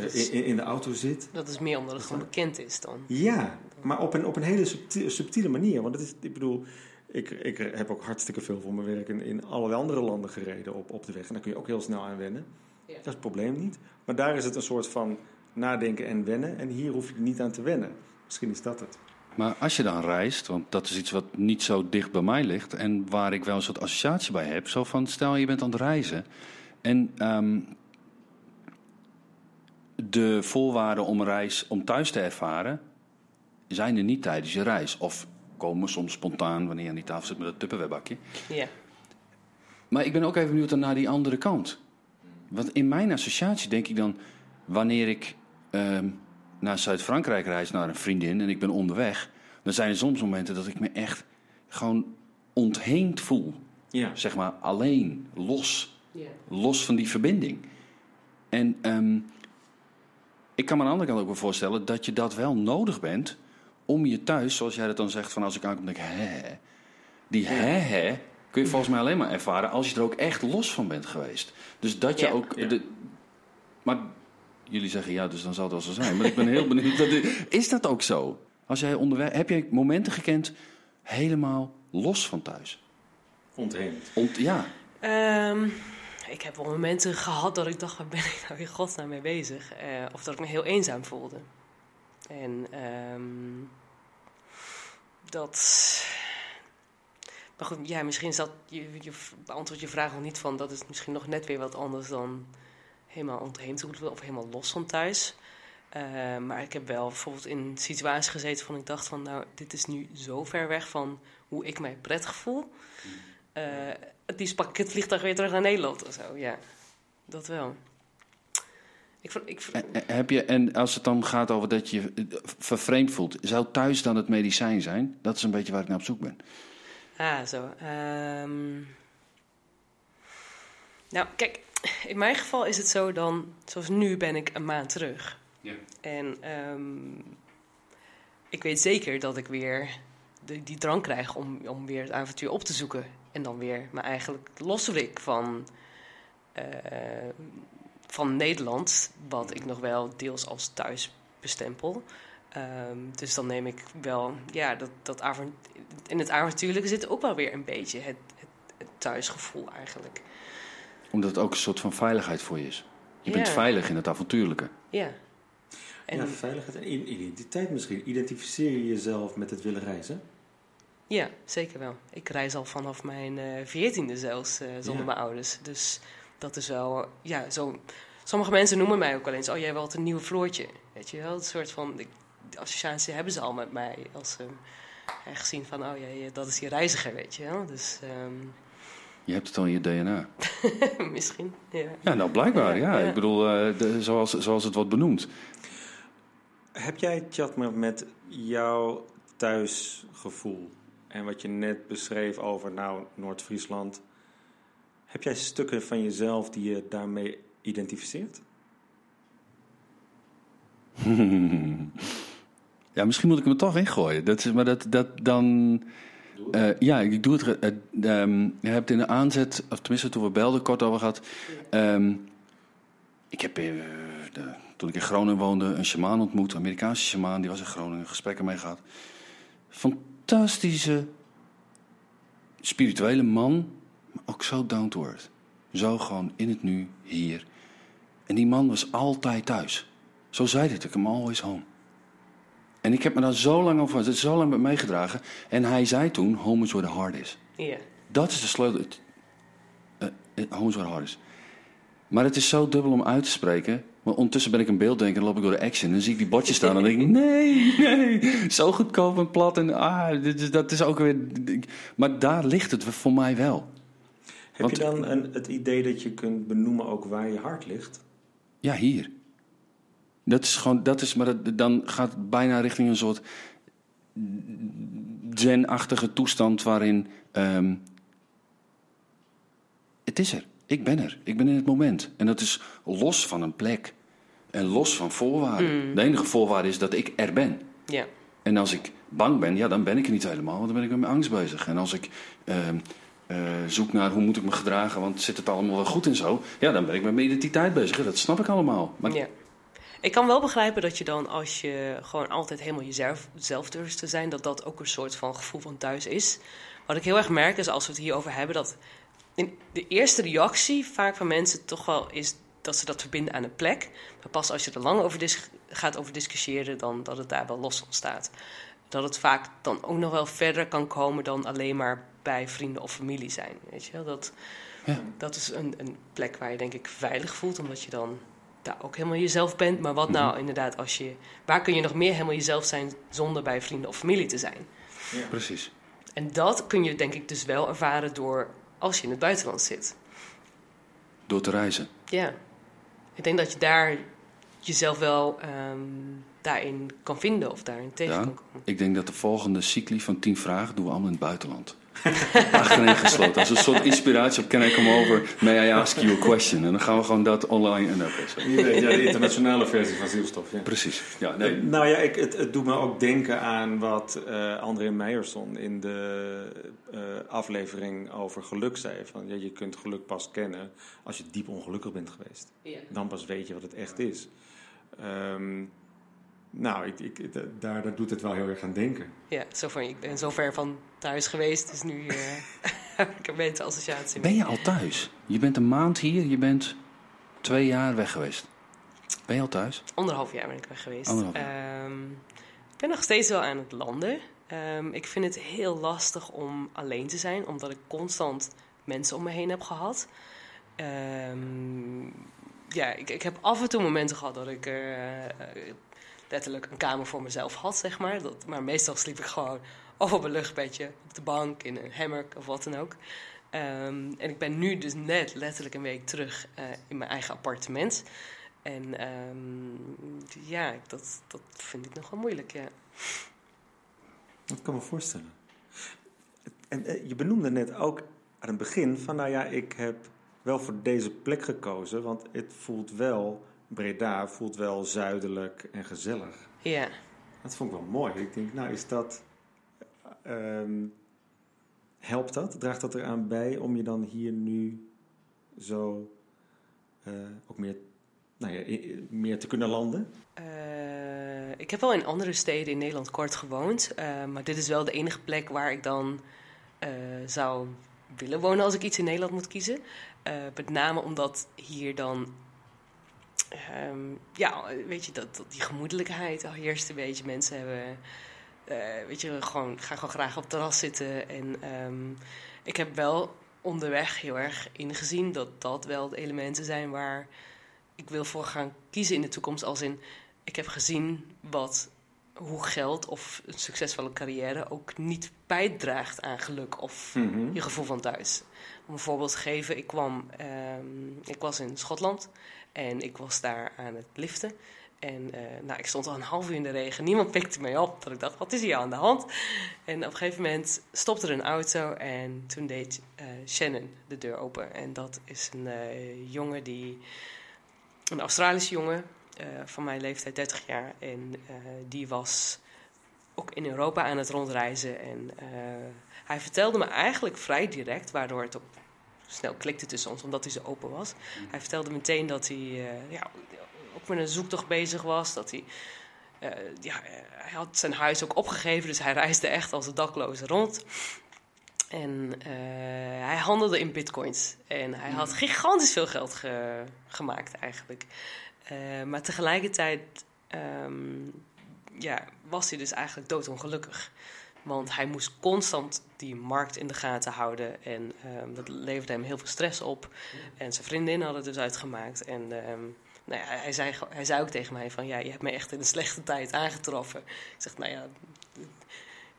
is- in, in de auto zit. Dat is meer omdat het gewoon bekend is dan. Ja, maar op een, op een hele subtiele, subtiele manier. Want het is, ik bedoel, ik, ik heb ook hartstikke veel voor mijn werk in, in allerlei andere landen gereden op, op de weg. En daar kun je ook heel snel aan wennen. Ja. Dat is het probleem niet. Maar daar is het een soort van nadenken en wennen. En hier hoef je niet aan te wennen. Misschien is dat het. Maar als je dan reist, want dat is iets wat niet zo dicht bij mij ligt en waar ik wel een soort associatie bij heb. Zo van, stel je bent aan het reizen en ehm, de voorwaarden om reis, om thuis te ervaren, zijn er niet tijdens je reis. Of komen soms spontaan wanneer je aan die tafel zit met een tupperwarebakje. Ja. Maar ik ben ook even benieuwd naar die andere kant. Want in mijn associatie denk ik dan, wanneer ik ehm, naar Zuid-Frankrijk reis naar een vriendin en ik ben onderweg, dan zijn er soms momenten dat ik me echt gewoon ontheemd voel. Ja. Zeg maar alleen, los, Ja. los van die verbinding. En ehm, ik kan me aan de andere kant ook wel voorstellen dat je dat wel nodig bent om je thuis, zoals jij dat dan zegt, van als ik aankom, denk ik, hè. Die hè, hè, kun je volgens mij alleen maar ervaren als je er ook echt los van bent geweest. Dus dat je Ja. ook. Ja. De, maar jullie zeggen ja, dus dan zal het wel zo zijn. Maar ik ben heel benieuwd. Dat, is dat ook zo? Als jij onderweg, heb je momenten gekend helemaal los van thuis? Ontheemd. Ont, ja. Ehm, ik heb wel momenten gehad dat ik dacht, waar ben ik nou in godsnaam mee bezig? Eh, of dat ik me heel eenzaam voelde. En ehm, dat... Maar goed, ja, misschien is dat... Je, je beantwoordt je vraag nog niet van... Dat is misschien nog net weer wat anders dan helemaal ontheemd of helemaal los van thuis. Eh, maar ik heb wel bijvoorbeeld in situaties gezeten van ik dacht van... Nou, dit is nu zo ver weg van hoe ik mij prettig voel... Het liefst pak ik het vliegtuig weer terug naar Nederland of zo. Ja, dat wel. Ik, vond- ik, vond- eh, Heb je, en als het dan gaat over dat je je vervreemd voelt, zou thuis dan het medicijn zijn? Dat is een beetje waar ik naar op zoek ben. ah, zo. Ehm. nou, kijk, in mijn geval is het zo dan... Zoals nu ben ik een maand terug. Ja. En ehm, ik weet zeker dat ik weer de, die drang krijg om, om weer het avontuur op te zoeken. En dan weer me eigenlijk losrik van, eh, van Nederland, wat ik nog wel deels als thuis bestempel. Ehm, dus dan neem ik wel, ja, dat, dat avont in het avontuurlijke zit ook wel weer een beetje het, het, het thuisgevoel eigenlijk. Omdat het ook een soort van veiligheid voor je is. Je bent veilig in het avontuurlijke. Ja. En, ja, veiligheid en identiteit misschien. Identificeer je jezelf met het willen reizen? Ja, zeker wel. Ik reis al vanaf mijn veertiende zelfs eh, zonder Ja. mijn ouders. Dus dat is wel, ja, zo. Sommige mensen noemen mij ook wel eens, oh jij wilt een nieuw Floortje. Weet je wel, een soort van, die associatie hebben ze al met mij. Als ze eh, gezien van, oh jij, dat is die reiziger, weet je wel. Dus ehm, Je hebt het al in je DNA. misschien, ja. Ja, nou blijkbaar. Ja. Ja. Ik bedoel, eh, de- zoals, zoals het wordt benoemd. Heb jij, Chatmer, met jouw thuisgevoel en wat je net beschreef over nou, Noord-Friesland. Heb jij stukken van jezelf die je daarmee identificeert? ja, misschien moet ik hem toch ingooien. Dat is, maar dat, dat dan. Uh, ja, ik doe het. Uh, um, je hebt in de aanzet, of tenminste toen we belden, kort over gehad. Um, ik heb uh, de, toen ik in Groningen woonde een shamaan ontmoet, een Amerikaanse shamaan, die was in Groningen, gesprekken mee gehad. Fantastische, spirituele man, maar ook zo down to earth. Zo gewoon in het nu, hier. En die man was altijd thuis. Zo zei het, ik hem always home. En ik heb me daar zo lang over, het is zo lang met meegedragen. En hij zei toen, home is where the heart is. Ja. Dat is de sleutel. Uh, home is where the heart is. Maar het is zo dubbel om uit te spreken. Maar ondertussen ben ik een beelddenker en loop ik door de action. En dan zie ik die bordjes staan en dan denk ik, nee, nee, zo goedkoop en plat. En ah, dat is ook weer... Maar daar ligt het voor mij wel. Heb Want, je dan een, het idee dat je kunt benoemen ook waar je hart ligt? Ja, hier. Dat is gewoon, dat is, maar dat, dan gaat het bijna richting een soort zen-achtige toestand waarin um, het is er. Ik ben er. Ik ben in het moment. En dat is los van een plek. En los van voorwaarden. Mm. De enige voorwaarde is dat ik er ben. Ja. En als ik bang ben, ja, dan ben ik er niet helemaal. Want dan ben ik met mijn angst bezig. En als ik uh, uh, zoek naar hoe moet ik me gedragen, want zit het allemaal wel goed en zo. Ja, dan ben ik met mijn identiteit bezig. Dat snap ik allemaal. Maar ja. Ik kan wel begrijpen dat je dan, als je gewoon altijd helemaal jezelf zelf durft te zijn, dat dat ook een soort van gevoel van thuis is. Wat ik heel erg merk is als we het hierover hebben, dat in de eerste reactie vaak van mensen toch wel is dat ze dat verbinden aan een plek. Maar pas als je er lang over gaat over discussiëren, dan dat het daar wel los ontstaat. Dat het vaak dan ook nog wel verder kan komen dan alleen maar bij vrienden of familie zijn. Weet je? Dat, ja. dat is een, een plek waar je denk ik veilig voelt, omdat je dan daar ook helemaal jezelf bent. Maar wat nou inderdaad als je... Waar kun je nog meer helemaal jezelf zijn zonder bij vrienden of familie te zijn? Ja. Precies. En dat kun je denk ik dus wel ervaren door als je in het buitenland zit. Door te reizen. Ja. Ik denk dat je daar jezelf wel um, daarin kan vinden of daarin tegen ja, kan komen. Ik denk dat de volgende cycli van tien vragen doen we allemaal in het buitenland. Achterin gesloten. Als een soort inspiratie op Can I Come Over, May I Ask You a Question. En dan gaan we gewoon dat online... En okay, ja, de internationale versie van Zielstof. Ja. Precies. Ja, nee. Nou ja, ik, het, het doet me ook denken aan wat uh, André Meijerson in de uh, aflevering over geluk zei. Van, ja, je kunt geluk pas kennen als je diep ongelukkig bent geweest. Ja. Dan pas weet je wat het echt is. Um, nou, ik, ik, daar, daar doet het wel heel erg aan denken. Ja, zo van, ik ben zo ver van thuis geweest, dus nu uh, heb ik een beetje associatie Ben je al thuis? Je bent een maand hier, je bent twee jaar weg geweest. Ben je al thuis? Anderhalf jaar ben ik weg geweest. Um, ik ben nog steeds wel aan het landen. Um, ik vind het heel lastig om alleen te zijn, omdat ik constant mensen om me heen heb gehad. Um, ja, ik, ik heb af en toe momenten gehad dat ik... Uh, letterlijk een kamer voor mezelf had, zeg maar. Dat, maar meestal sliep ik gewoon of op een luchtbedje, op de bank, in een hammock of wat dan ook. Um, en ik ben nu dus net letterlijk een week terug uh, in mijn eigen appartement. En um, ja, dat, dat vind ik nog wel moeilijk, ja. Dat kan me voorstellen. En uh, je benoemde net ook aan het begin van, nou ja, ik heb wel voor deze plek gekozen, want het voelt wel Breda voelt wel zuidelijk en gezellig. Ja. Dat vond ik wel mooi. Ik denk, nou is dat... Um, helpt dat? Draagt dat eraan bij om je dan hier nu zo uh, ook meer, nou ja, meer te kunnen landen? Uh, ik heb wel in andere steden in Nederland kort gewoond. Uh, maar dit is wel de enige plek waar ik dan zou willen wonen als ik iets in Nederland moet kiezen. met name omdat hier dan um, ja, weet je, dat, dat die gemoedelijkheid heerst een beetje. Mensen hebben, uh, weet je, gewoon, gaan gewoon graag op het terras zitten. En um, ik heb wel onderweg heel erg ingezien dat dat wel de elementen zijn waar ik wil voor gaan kiezen in de toekomst. Als in, ik heb gezien wat, hoe geld of een succesvolle carrière ook niet bijdraagt aan geluk of mm -hmm. je gevoel van thuis. Om een voorbeeld te geven, ik kwam, um, ik was in Schotland en ik was daar aan het liften. En uh, nou, ik stond al een half uur in de regen. Niemand pikte mij op. Dat ik dacht, wat is hier aan de hand? En op een gegeven moment stopte er een auto. En toen deed uh, Shannon de deur open. En dat is een uh, jongen die... Een Australische jongen van mijn leeftijd, 30 jaar. En die was ook in Europa aan het rondreizen. En hij vertelde me eigenlijk vrij direct, waardoor het ook snel klikte tussen ons, omdat hij zo open was. Hij vertelde meteen dat hij ja, ook met een zoektocht bezig was. Dat hij, uh, ja, hij had zijn huis ook opgegeven, dus hij reisde echt als een dakloze rond. En uh, hij handelde in bitcoins. En hij had gigantisch veel geld ge gemaakt eigenlijk. Maar tegelijkertijd um, ja, was hij dus eigenlijk doodongelukkig. Want hij moest constant die markt in de gaten houden. En um, dat leverde hem heel veel stress op. En zijn vriendin had het dus uitgemaakt. En um, nou ja, hij, zei, hij zei ook tegen mij van... ja, je hebt me echt in een slechte tijd aangetroffen. Ik zeg, nou ja...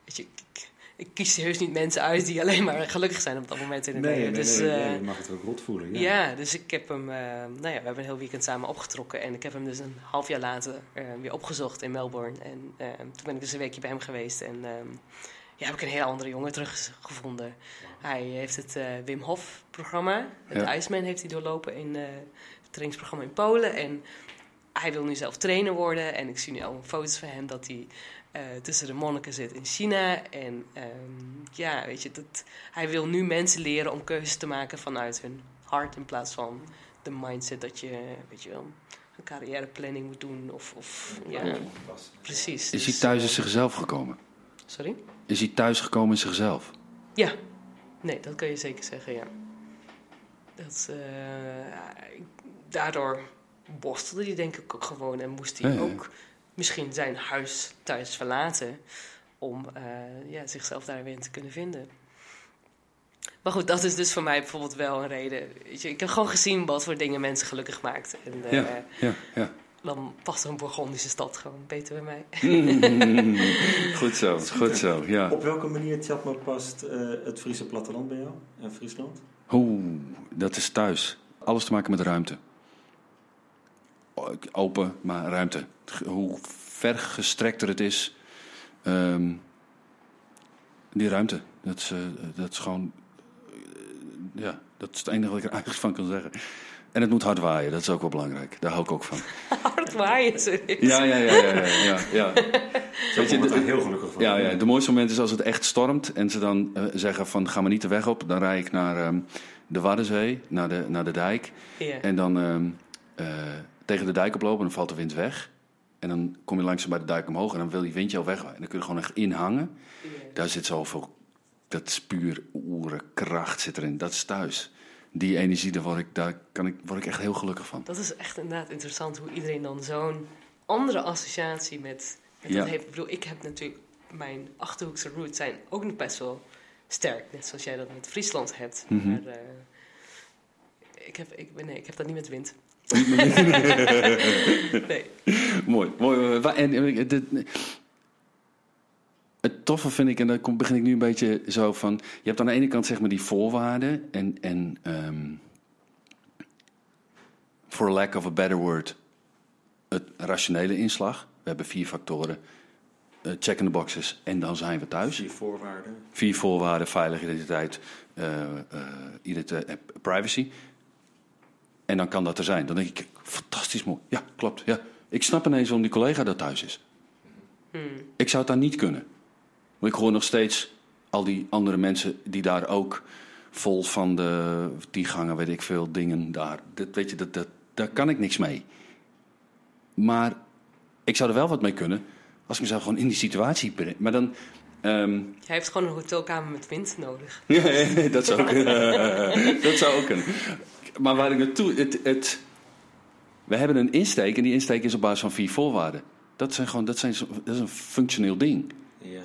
Weet je, ik, ik kies heus niet mensen uit die alleen maar gelukkig zijn op dat moment in het nee, leven. Nee, dus, nee, nee, je mag het ook rot voelen. Ja, ja dus ik heb hem... Uh, nou ja, we hebben een heel weekend samen opgetrokken. En ik heb hem dus een half jaar later uh, weer opgezocht in Melbourne. En toen ben ik dus een weekje bij hem geweest. En ja, heb ik een heel andere jongen teruggevonden. Hij heeft het Wim Hof programma. Het ja. Iceman heeft hij doorlopen in trainingsprogramma in Polen. En hij wil nu zelf trainer worden. En ik zie nu al foto's van hem dat hij uh, tussen de monniken zit in China. En um, ja, weet je, dat, hij wil nu mensen leren om keuzes te maken vanuit hun hart. In plaats van de mindset dat je, weet je wel, een carrièreplanning moet doen. Of, of ja, ja, precies. Is hij thuis in zichzelf gekomen? Sorry? Is hij thuis gekomen in zichzelf? Ja, nee, dat kun je zeker zeggen, ja. Dat, uh, daardoor borstelde hij denk ik ook gewoon en moest hij Ja, ja. ook misschien zijn huis thuis verlaten om uh, ja, zichzelf daar weer in te kunnen vinden. Maar goed, dat is dus voor mij bijvoorbeeld wel een reden. Weet je, ik heb gewoon gezien wat voor dingen mensen gelukkig maakt. En uh, Ja, ja, ja. dan past een Bourgondische stad gewoon beter bij mij. Mm, goed zo, goed zo, ja. Op welke manier, Tjatma, past uh, het Friese platteland bij jou en Friesland? Oeh, dat is thuis. Alles te maken met ruimte. Open, maar ruimte. Hoe ver gestrekter het is, um, die ruimte. Dat is, uh, dat is gewoon. Uh, ja, dat is het enige wat ik er eigenlijk van kan zeggen. En het moet hard waaien, dat is ook wel belangrijk. Daar hou ik ook van. hard waaien, serieus. Ja, ja, ja. ja, ja, ja, ja. Weet je, daar heel gelukkig van. Ja, ja, de mooiste moment is als het echt stormt en ze dan uh, zeggen van ga maar niet de weg op. Dan rijd ik naar um, de Waddenzee, naar de, naar de dijk. Ja. En dan um, tegen de dijk oplopen en dan valt de wind weg. En dan kom je langzaam bij de dijk omhoog en dan wil die wind jou weg. En dan kun je gewoon echt inhangen. Daar zit zoveel, dat is puur kracht zit erin. Dat is thuis. Die energie, daar word ik, daar kan ik, word ik echt heel gelukkig van. Dat is echt inderdaad interessant hoe iedereen dan zo'n andere associatie met, met Ja. dat heeft. Ik bedoel, ik heb natuurlijk mijn Achterhoekse roots zijn ook nog best wel sterk. Net zoals jij dat met Friesland hebt. Mhm. Maar uh, ik, heb, ik, ben- nee, ik heb dat niet met wind. nee. Mooi, mooi. Wa- En, eh, de- het toffe vind ik, en daar kom- begin ik nu een beetje zo van... Je hebt aan de ene kant zeg maar die voorwaarden en... en ehm, for lack of a better word, het rationele inslag. We hebben vier factoren. eh, check in the boxes en dan zijn we thuis. Vier voorwaarden. Vier voorwaarden, veilige identiteit, eh, eh, identiteit en privacy. En dan kan dat er zijn. Dan denk ik, fantastisch mooi. Ja, klopt. Ja. Ik snap ineens waarom die collega dat thuis is. Hmm. Ik zou het daar niet kunnen. Want ik hoor nog steeds al die andere mensen die daar ook vol van de die gangen, weet ik veel, dingen daar. Dat, weet je, dat, dat, daar kan ik niks mee. Maar ik zou er wel wat mee kunnen als ik mezelf gewoon in die situatie breng. Maar dan... ehm, Jij heeft gewoon een hotelkamer met wind nodig. dat zou kunnen. dat zou ook kunnen. Maar waar ik naartoe... Het, het, we hebben een insteek en die insteek is op basis van vier voorwaarden. Dat, zijn gewoon, dat, zijn, dat is een functioneel ding. Ja.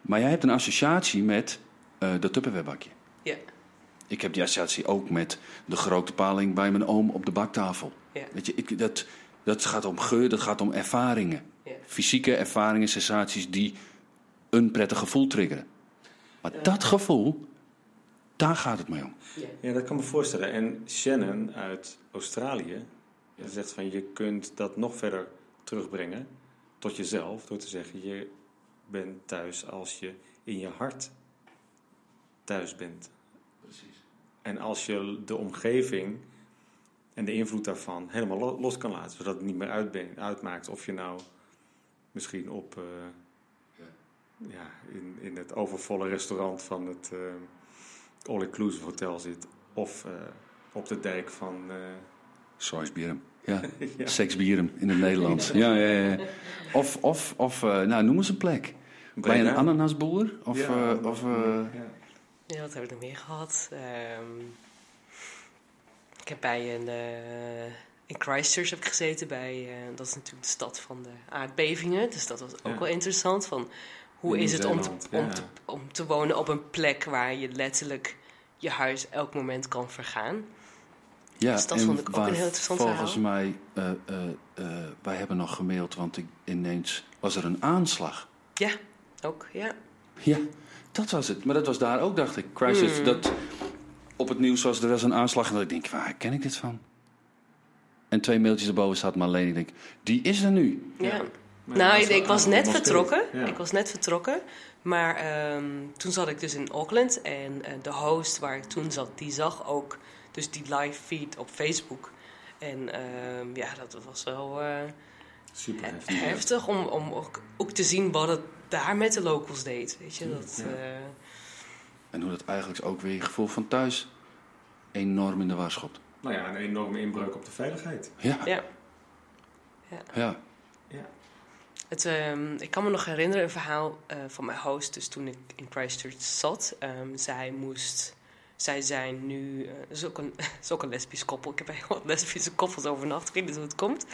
Maar jij hebt een associatie met eh dat tupperwarebakje. Ja. Ik heb die associatie ook met de grote paling bij mijn oom op de baktafel. Ja. Weet je, ik, dat, dat gaat om geur, dat gaat om ervaringen. Ja. Fysieke ervaringen, sensaties die een prettig gevoel triggeren. Maar dat gevoel, daar gaat het mee om. ja, dat kan me voorstellen. En Shannon uit Australië, zegt van je kunt dat nog verder terugbrengen tot jezelf door te zeggen je bent thuis als je in je hart thuis bent. Precies. En als je de omgeving en de invloed daarvan helemaal lo- los kan laten, zodat het niet meer uitmaakt of je nou misschien op eh, ja, in, in het overvolle restaurant van het eh, all-inclusive hotel zit of eh, op de dijk van. eh, Soisbieren. Ja. ja. Seksbieren in het Nederlands. Ja, ja, ja. Of, of, of eh, nou, noem eens een plek. Bij een ananasboer? Of, Ja, eh, of eh, ja. Ja, wat heb ik nog meer gehad? Ehm, ik heb bij een... eh, in Christchurch heb ik gezeten bij... eh, dat is natuurlijk de stad van de aardbevingen. Dus dat was ook Ja. wel interessant. Van, hoe is het om te, om, te, om te wonen op een plek waar je letterlijk je huis elk moment kan vergaan? ja, Dus dat en vond ik ook waar een heel interessant Volgens verhaal. mij, eh, eh, eh, wij hebben nog gemaild, want ik, ineens was er een aanslag. Ja, ook, ja. Ja, dat was het. Maar dat was daar ook, dacht ik. Christchurch, Mm. dat op het nieuws was, er was een aanslag. En dat ik denk, waar ken ik dit van? En twee mailtjes erboven staat Marleen. Ik denk, die is er nu. ja. Ja. Nou, ik, ik was net vertrokken. Ja. Ik was net vertrokken. Maar ehm, toen zat ik dus in Auckland. En eh, de host waar ik toen zat, die zag ook dus die live feed op Facebook. En ehm, ja, dat was wel eh, Super he- heftig. heftig om, om ook, ook te zien wat het daar met de locals deed. Weet je, dat... Ja. eh, En hoe dat eigenlijk ook weer je gevoel van thuis enorm in de war schopt. Nou ja, een enorme inbreuk op de veiligheid. Ja. Ja. Ja. Het, ehm, ik kan me nog herinneren een verhaal eh, van mijn host. Dus toen ik in Christchurch zat. ehm, zij moest... Zij zijn nu... Het is, ook een, lesbisch koppel. Ik heb heel wat lesbische koppels overnacht. Ik weet niet hoe het komt.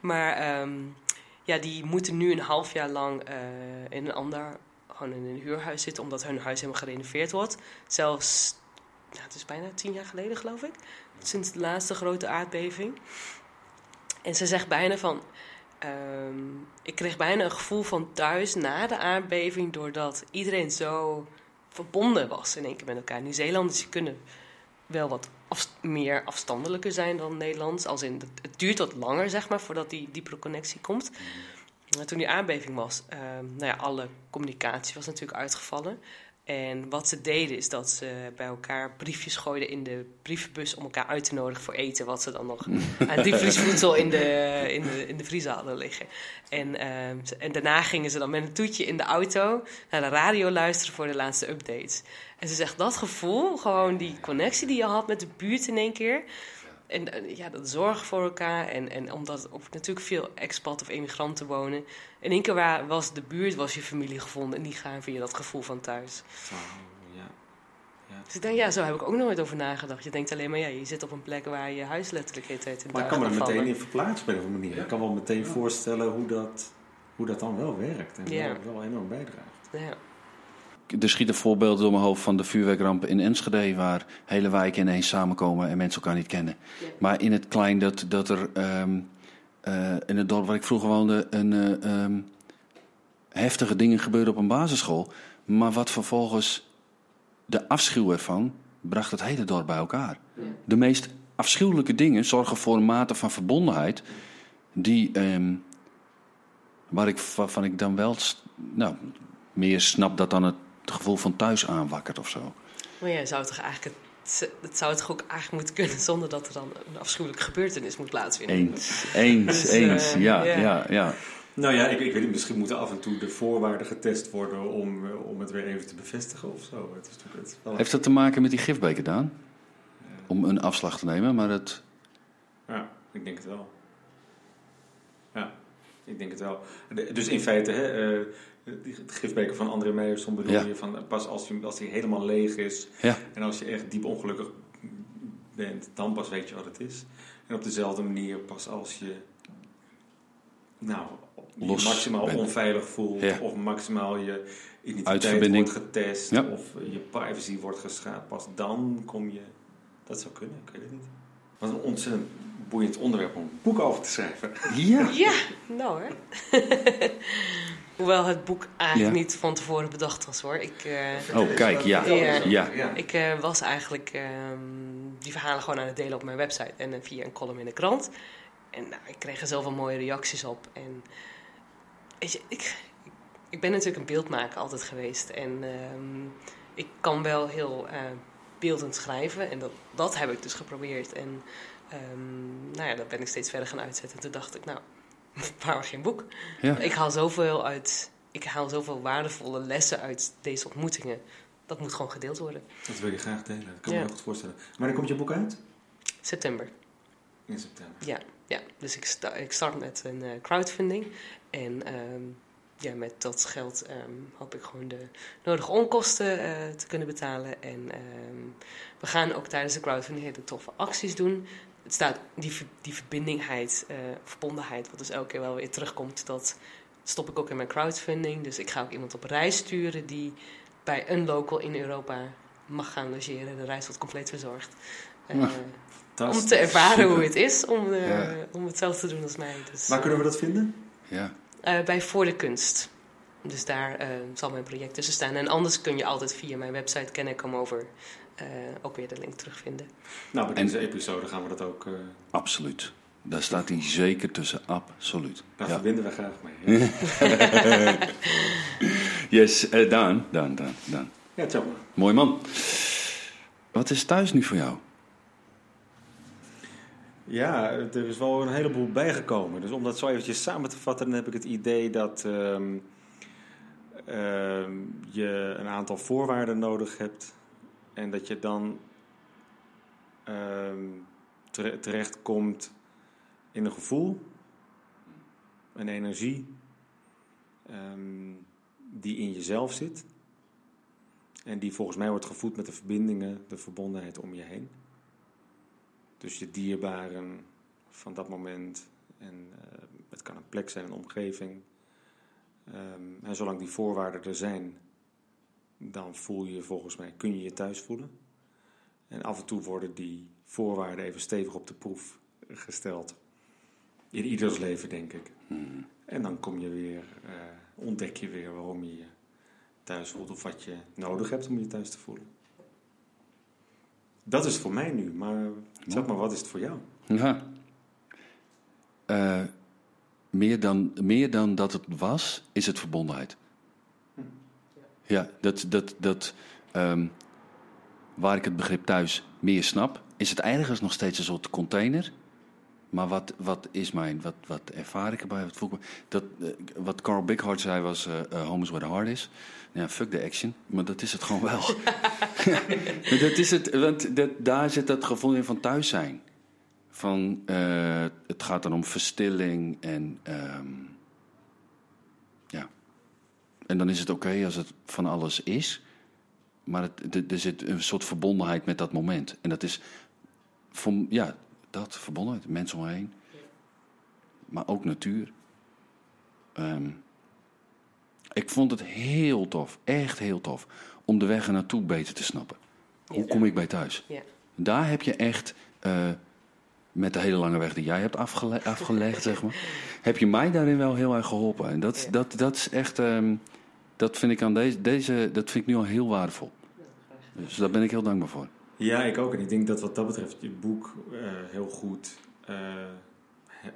Maar ehm, ja, die moeten nu een half jaar lang eh, in een ander... Gewoon in een huurhuis zitten. Omdat hun huis helemaal gerenoveerd wordt. Zelfs... Het is bijna tien jaar geleden geloof ik. Sinds de laatste grote aardbeving. En ze zegt bijna van... Ehm, ik kreeg bijna een gevoel van thuis na de aardbeving, doordat iedereen zo verbonden was in één keer met elkaar. Nieuw-Zeelanders kunnen wel wat meer afstandelijker zijn dan Nederlands. Als in, het- duurt wat langer, zeg maar, voordat die diepere connectie komt. Maar toen die aardbeving was, ehm, nou ja, alle communicatie was natuurlijk uitgevallen. En wat ze deden is dat ze bij elkaar briefjes gooiden in de brievenbus om elkaar uit te nodigen voor eten. Wat ze dan nog aan diepvriesvoedsel in de, in de, in de vriezer hadden liggen. En, ehm, en daarna gingen ze dan met een toetje in de auto naar de radio luisteren voor de laatste updates. En ze zegt dat gevoel, gewoon die connectie die je had met de buurt in één keer. En ja, dat zorgen voor elkaar. En, en omdat ook natuurlijk veel expat of emigranten wonen. In één keer wa- was de buurt, was je familie gevonden. En die gaan via dat gevoel van thuis. Zo, ja. Dus ik denk, ja, zo heb ik ook nooit over nagedacht. Je denkt alleen maar, ja, je zit op een plek waar je huis letterlijk heet in Maar ik kan me er meteen in verplaatsen op een of andere manier. Ja. Ik kan wel meteen voorstellen hoe dat, hoe dat dan wel werkt. En Ja. wel, wel enorm bijdraagt. Ja. Er schieten voorbeelden door mijn hoofd van de vuurwerkrampen in Enschede... waar hele wijken ineens samenkomen en mensen elkaar niet kennen. Ja. Maar in het klein dat, dat er ehm, eh, in het dorp waar ik vroeger woonde... Een, eh, ehm, heftige dingen gebeurden op een basisschool... maar wat vervolgens de afschuw ervan bracht het hele dorp bij elkaar. De meest afschuwelijke dingen zorgen voor een mate van verbondenheid... die, ehm, waar ik, waarvan ik dan wel nou, meer snap dat dan het gevoel van thuis aanwakkert of zo. Maar ja, zou toch eigenlijk het, het zou toch ook eigenlijk moeten kunnen zonder dat er dan een afschuwelijke gebeurtenis moet plaatsvinden. Eens, eens, Dus, eens. eh, Ja, ja. ja, ja. Nou ja, ik, ik weet niet, misschien moeten af en toe de voorwaarden getest worden om, eh, om het weer even te bevestigen of zo. Het is het is wel Heeft dat te maken met die gifbeker, Daan? Om een afslag te nemen, maar het... Ja, ik denk het wel. Ik denk het wel. Dus in feite, hè, eh, het gifbeker van André Meijerson bedoel Ja. je van eh, pas als hij als die helemaal leeg is Ja, en als je echt diep ongelukkig bent, dan pas weet je wat het is. En op dezelfde manier pas als je nou, je Los maximaal bent. onveilig voelt Ja. of maximaal je identiteit wordt getest of je privacy wordt geschaad, pas dan kom je... Dat zou kunnen, ik weet het niet. Wat een ontzettend boeiend onderwerp om een boek over te schrijven. ja. Ja, nou hè. Hoewel het boek eigenlijk Ja. niet van tevoren bedacht was hoor. Ik, eh, Oh, kijk, ja. Ja. Ja. ik eh, was eigenlijk ehm, die verhalen gewoon aan het delen op mijn website en eh, via een column in de krant. En nou, ik kreeg er zoveel mooie reacties op. En weet je, ik, ik ben natuurlijk een beeldmaker altijd geweest. En ehm, ik kan wel heel uh, beeldend schrijven. En dat, dat heb ik dus geprobeerd. En um, nou ja, dat ben ik steeds verder gaan uitzetten. En toen dacht ik, nou, waarom geen boek? Ja. Ik haal zoveel uit. Ik haal zoveel waardevolle lessen uit deze ontmoetingen. Dat moet gewoon gedeeld worden. Dat wil je graag delen. Dat kan ja. me goed voorstellen. Wanneer komt je boek uit? September. In september. Ja, ja. dus ik, sta, ik start met een uh, crowdfunding. En um, ja, met dat geld um, hoop ik gewoon de nodige onkosten uh, te kunnen betalen. En um, we gaan ook tijdens de crowdfunding hele toffe acties doen. Het staat die, die verbindingheid, uh, verbondenheid, wat dus elke keer wel weer terugkomt, dat stop ik ook in mijn crowdfunding. Dus ik ga ook iemand op reis sturen die bij een local in Europa mag gaan logeren. De reis wordt compleet verzorgd. Uh, om te ervaren hoe het is om, uh, ja. om hetzelfde te doen als mij. Dus, Waar kunnen we dat vinden? Ja. Uh, bij Voor de Kunst. Dus daar uh, zal mijn project tussen staan. En anders kun je altijd via mijn website Kennekom over uh, ook weer de link terugvinden. Nou, bij deze episode gaan we dat ook... Absoluut. Daar staat hij zeker tussen, absoluut. Daar ja. verbinden we graag mee. Ja. yes, Daan, Daan, Daan, Daan. Ja, ciao. Mooi man. Wat is thuis nu voor jou? Ja, er is wel een heleboel bijgekomen. Dus om dat zo eventjes samen te vatten, dan heb ik het idee dat um, uh, je een aantal voorwaarden nodig hebt. En dat je dan uh, terechtkomt in een gevoel, een energie um, die in jezelf zit. En die volgens mij wordt gevoed met de verbindingen, de verbondenheid om je heen. Dus je dierbaren van dat moment. En uh, het kan een plek zijn, een omgeving. Um, en zolang die voorwaarden er zijn, dan voel je volgens mij, kun je je thuis voelen. En af en toe worden die voorwaarden even stevig op de proef gesteld. In ieders leven, denk ik. Hmm. En dan kom je weer, uh, ontdek je weer waarom je je thuis voelt of wat je nodig hebt om je thuis te voelen. Dat is het voor mij nu, maar zeg maar, wat is het voor jou? Ja. Uh, meer, dan, meer dan dat het was, is het verbondenheid. Ja, dat, dat, dat um, waar ik het begrip thuis meer snap, is het ergens nog steeds een soort container. Maar wat, wat is mijn, wat, wat ervaar ik erbij? Wat, voel ik, dat, uh, wat Carl Bighart zei was: uh, uh, Home is where the heart is. Ja, fuck de action, maar dat is het gewoon wel. dat is het, want dat, daar zit dat gevoel in van thuis zijn. Van, het gaat dan om verstilling en um, ja. En dan is het oké okay als het van alles is, maar het, er zit een soort verbondenheid met dat moment. En dat is, van, ja, dat, verbondenheid, mensen om me heen, maar ook natuur. Um, ik vond het heel tof, echt heel tof, om de weg naartoe beter te snappen. Hoe kom ik bij thuis? Ja. Daar heb je echt, uh, met de hele lange weg die jij hebt afgele afgelegd, zeg maar, heb je mij daarin wel heel erg geholpen. En dat, ja. dat, dat is echt, um, dat vind ik aan deze, deze, dat vind ik nu al heel waardevol. Dus daar ben ik heel dankbaar voor. Ja, ik ook. En ik denk dat wat dat betreft je boek uh, heel goed, uh,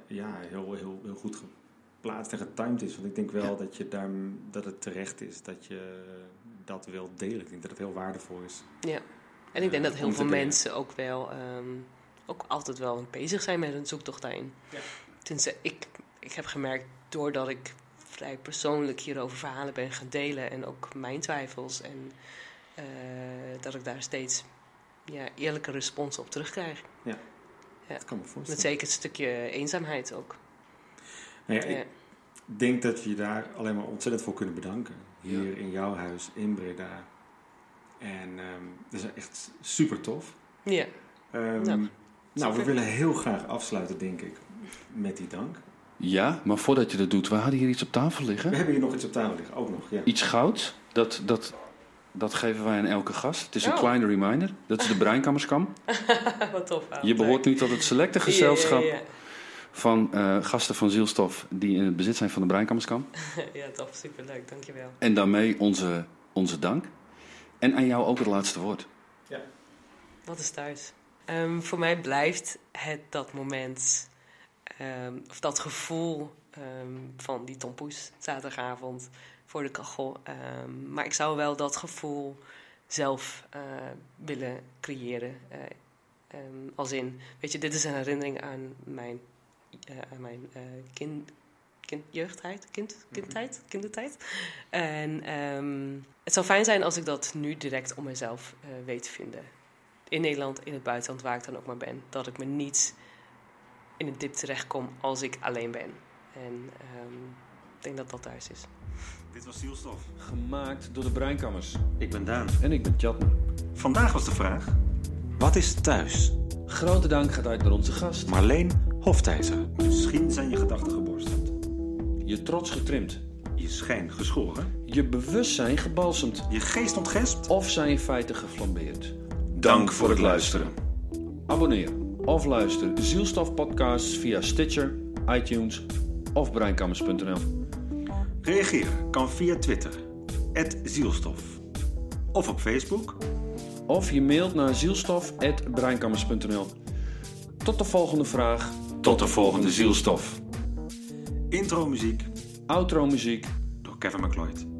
ja, heel, heel, heel goed geplaatst en getimed is. Want ik denk wel ja. dat, je daar, dat het terecht is dat je dat wil delen. Ik denk dat het heel waardevol is. Ja, en ik denk uh, dat heel veel mensen ook wel, um, ook altijd wel bezig zijn met een zoektocht daarin. Ja. Tenminste, ik, ik heb gemerkt doordat ik vrij persoonlijk hierover verhalen ben gaan delen en ook mijn twijfels en uh, dat ik daar steeds ja, eerlijke respons op terugkrijg. Ja, ja. dat kan me voorstellen. Met zeker een stukje eenzaamheid ook. Nou ja, ja. Ik denk dat we je daar alleen maar ontzettend voor kunnen bedanken. Hier in jouw huis in Breda. En um, dat is echt super tof. Ja. Um, nou, nou we willen heel graag afsluiten, denk ik, met die dank. Ja, maar voordat je dat doet, we hadden hier iets op tafel liggen. We hebben hier nog iets op tafel liggen, ook nog, ja. Iets goud, dat, dat, dat geven wij aan elke gast. Het is een oh. kleine reminder. Dat is de Breinkammerskam. Wat tof. Je behoort nu tot het selecte gezelschap ja, ja, van uh, gasten van Zielstof die in het bezit zijn van de Breinkammerskam. ja, tof. Superleuk. Dankjewel. En daarmee onze, onze dank. En aan jou ook het laatste woord. Ja. Wat is thuis? Um, voor mij blijft het dat moment ehm, of dat gevoel ehm, van die tompoes zaterdagavond voor de kachel. Ehm, maar ik zou wel dat gevoel zelf eh, willen creëren. Eh, als in, weet je, dit is een herinnering aan mijn, eh, aan mijn kind, kind, jeugdtijd, kind, kindtijd, kindertijd. En het zou fijn zijn als ik dat nu direct om mezelf weet te vinden. In Nederland, in het buitenland, waar ik dan ook maar ben. Dat ik me niet in een dip terechtkom als ik alleen ben. En ehm, ik denk dat dat thuis is. Dit was Zielstof. Gemaakt door de Breinkammers. Ik ben Daan. En ik ben Tjatner. Vandaag was de vraag: wat is thuis? Grote dank gaat uit naar onze gast. Marleen Hoftijzer. Misschien zijn je gedachten geborsteld. Je trots getrimd. Je schijn geschoren. Je bewustzijn gebalsemd. Je geest ontgespt? Of zijn je feiten geflambeerd. Dank voor het luisteren. Abonneer of luister Zielstof podcasts via Stitcher, iTunes of breinkammers.nl. Reageer kan via Twitter, Zielstof. Of op Facebook. Of je mailt naar zielstof.breinkammers.nl. Tot de volgende vraag. Tot de volgende Zielstof. Intro muziek Outro muziek. door Kevin McLeod.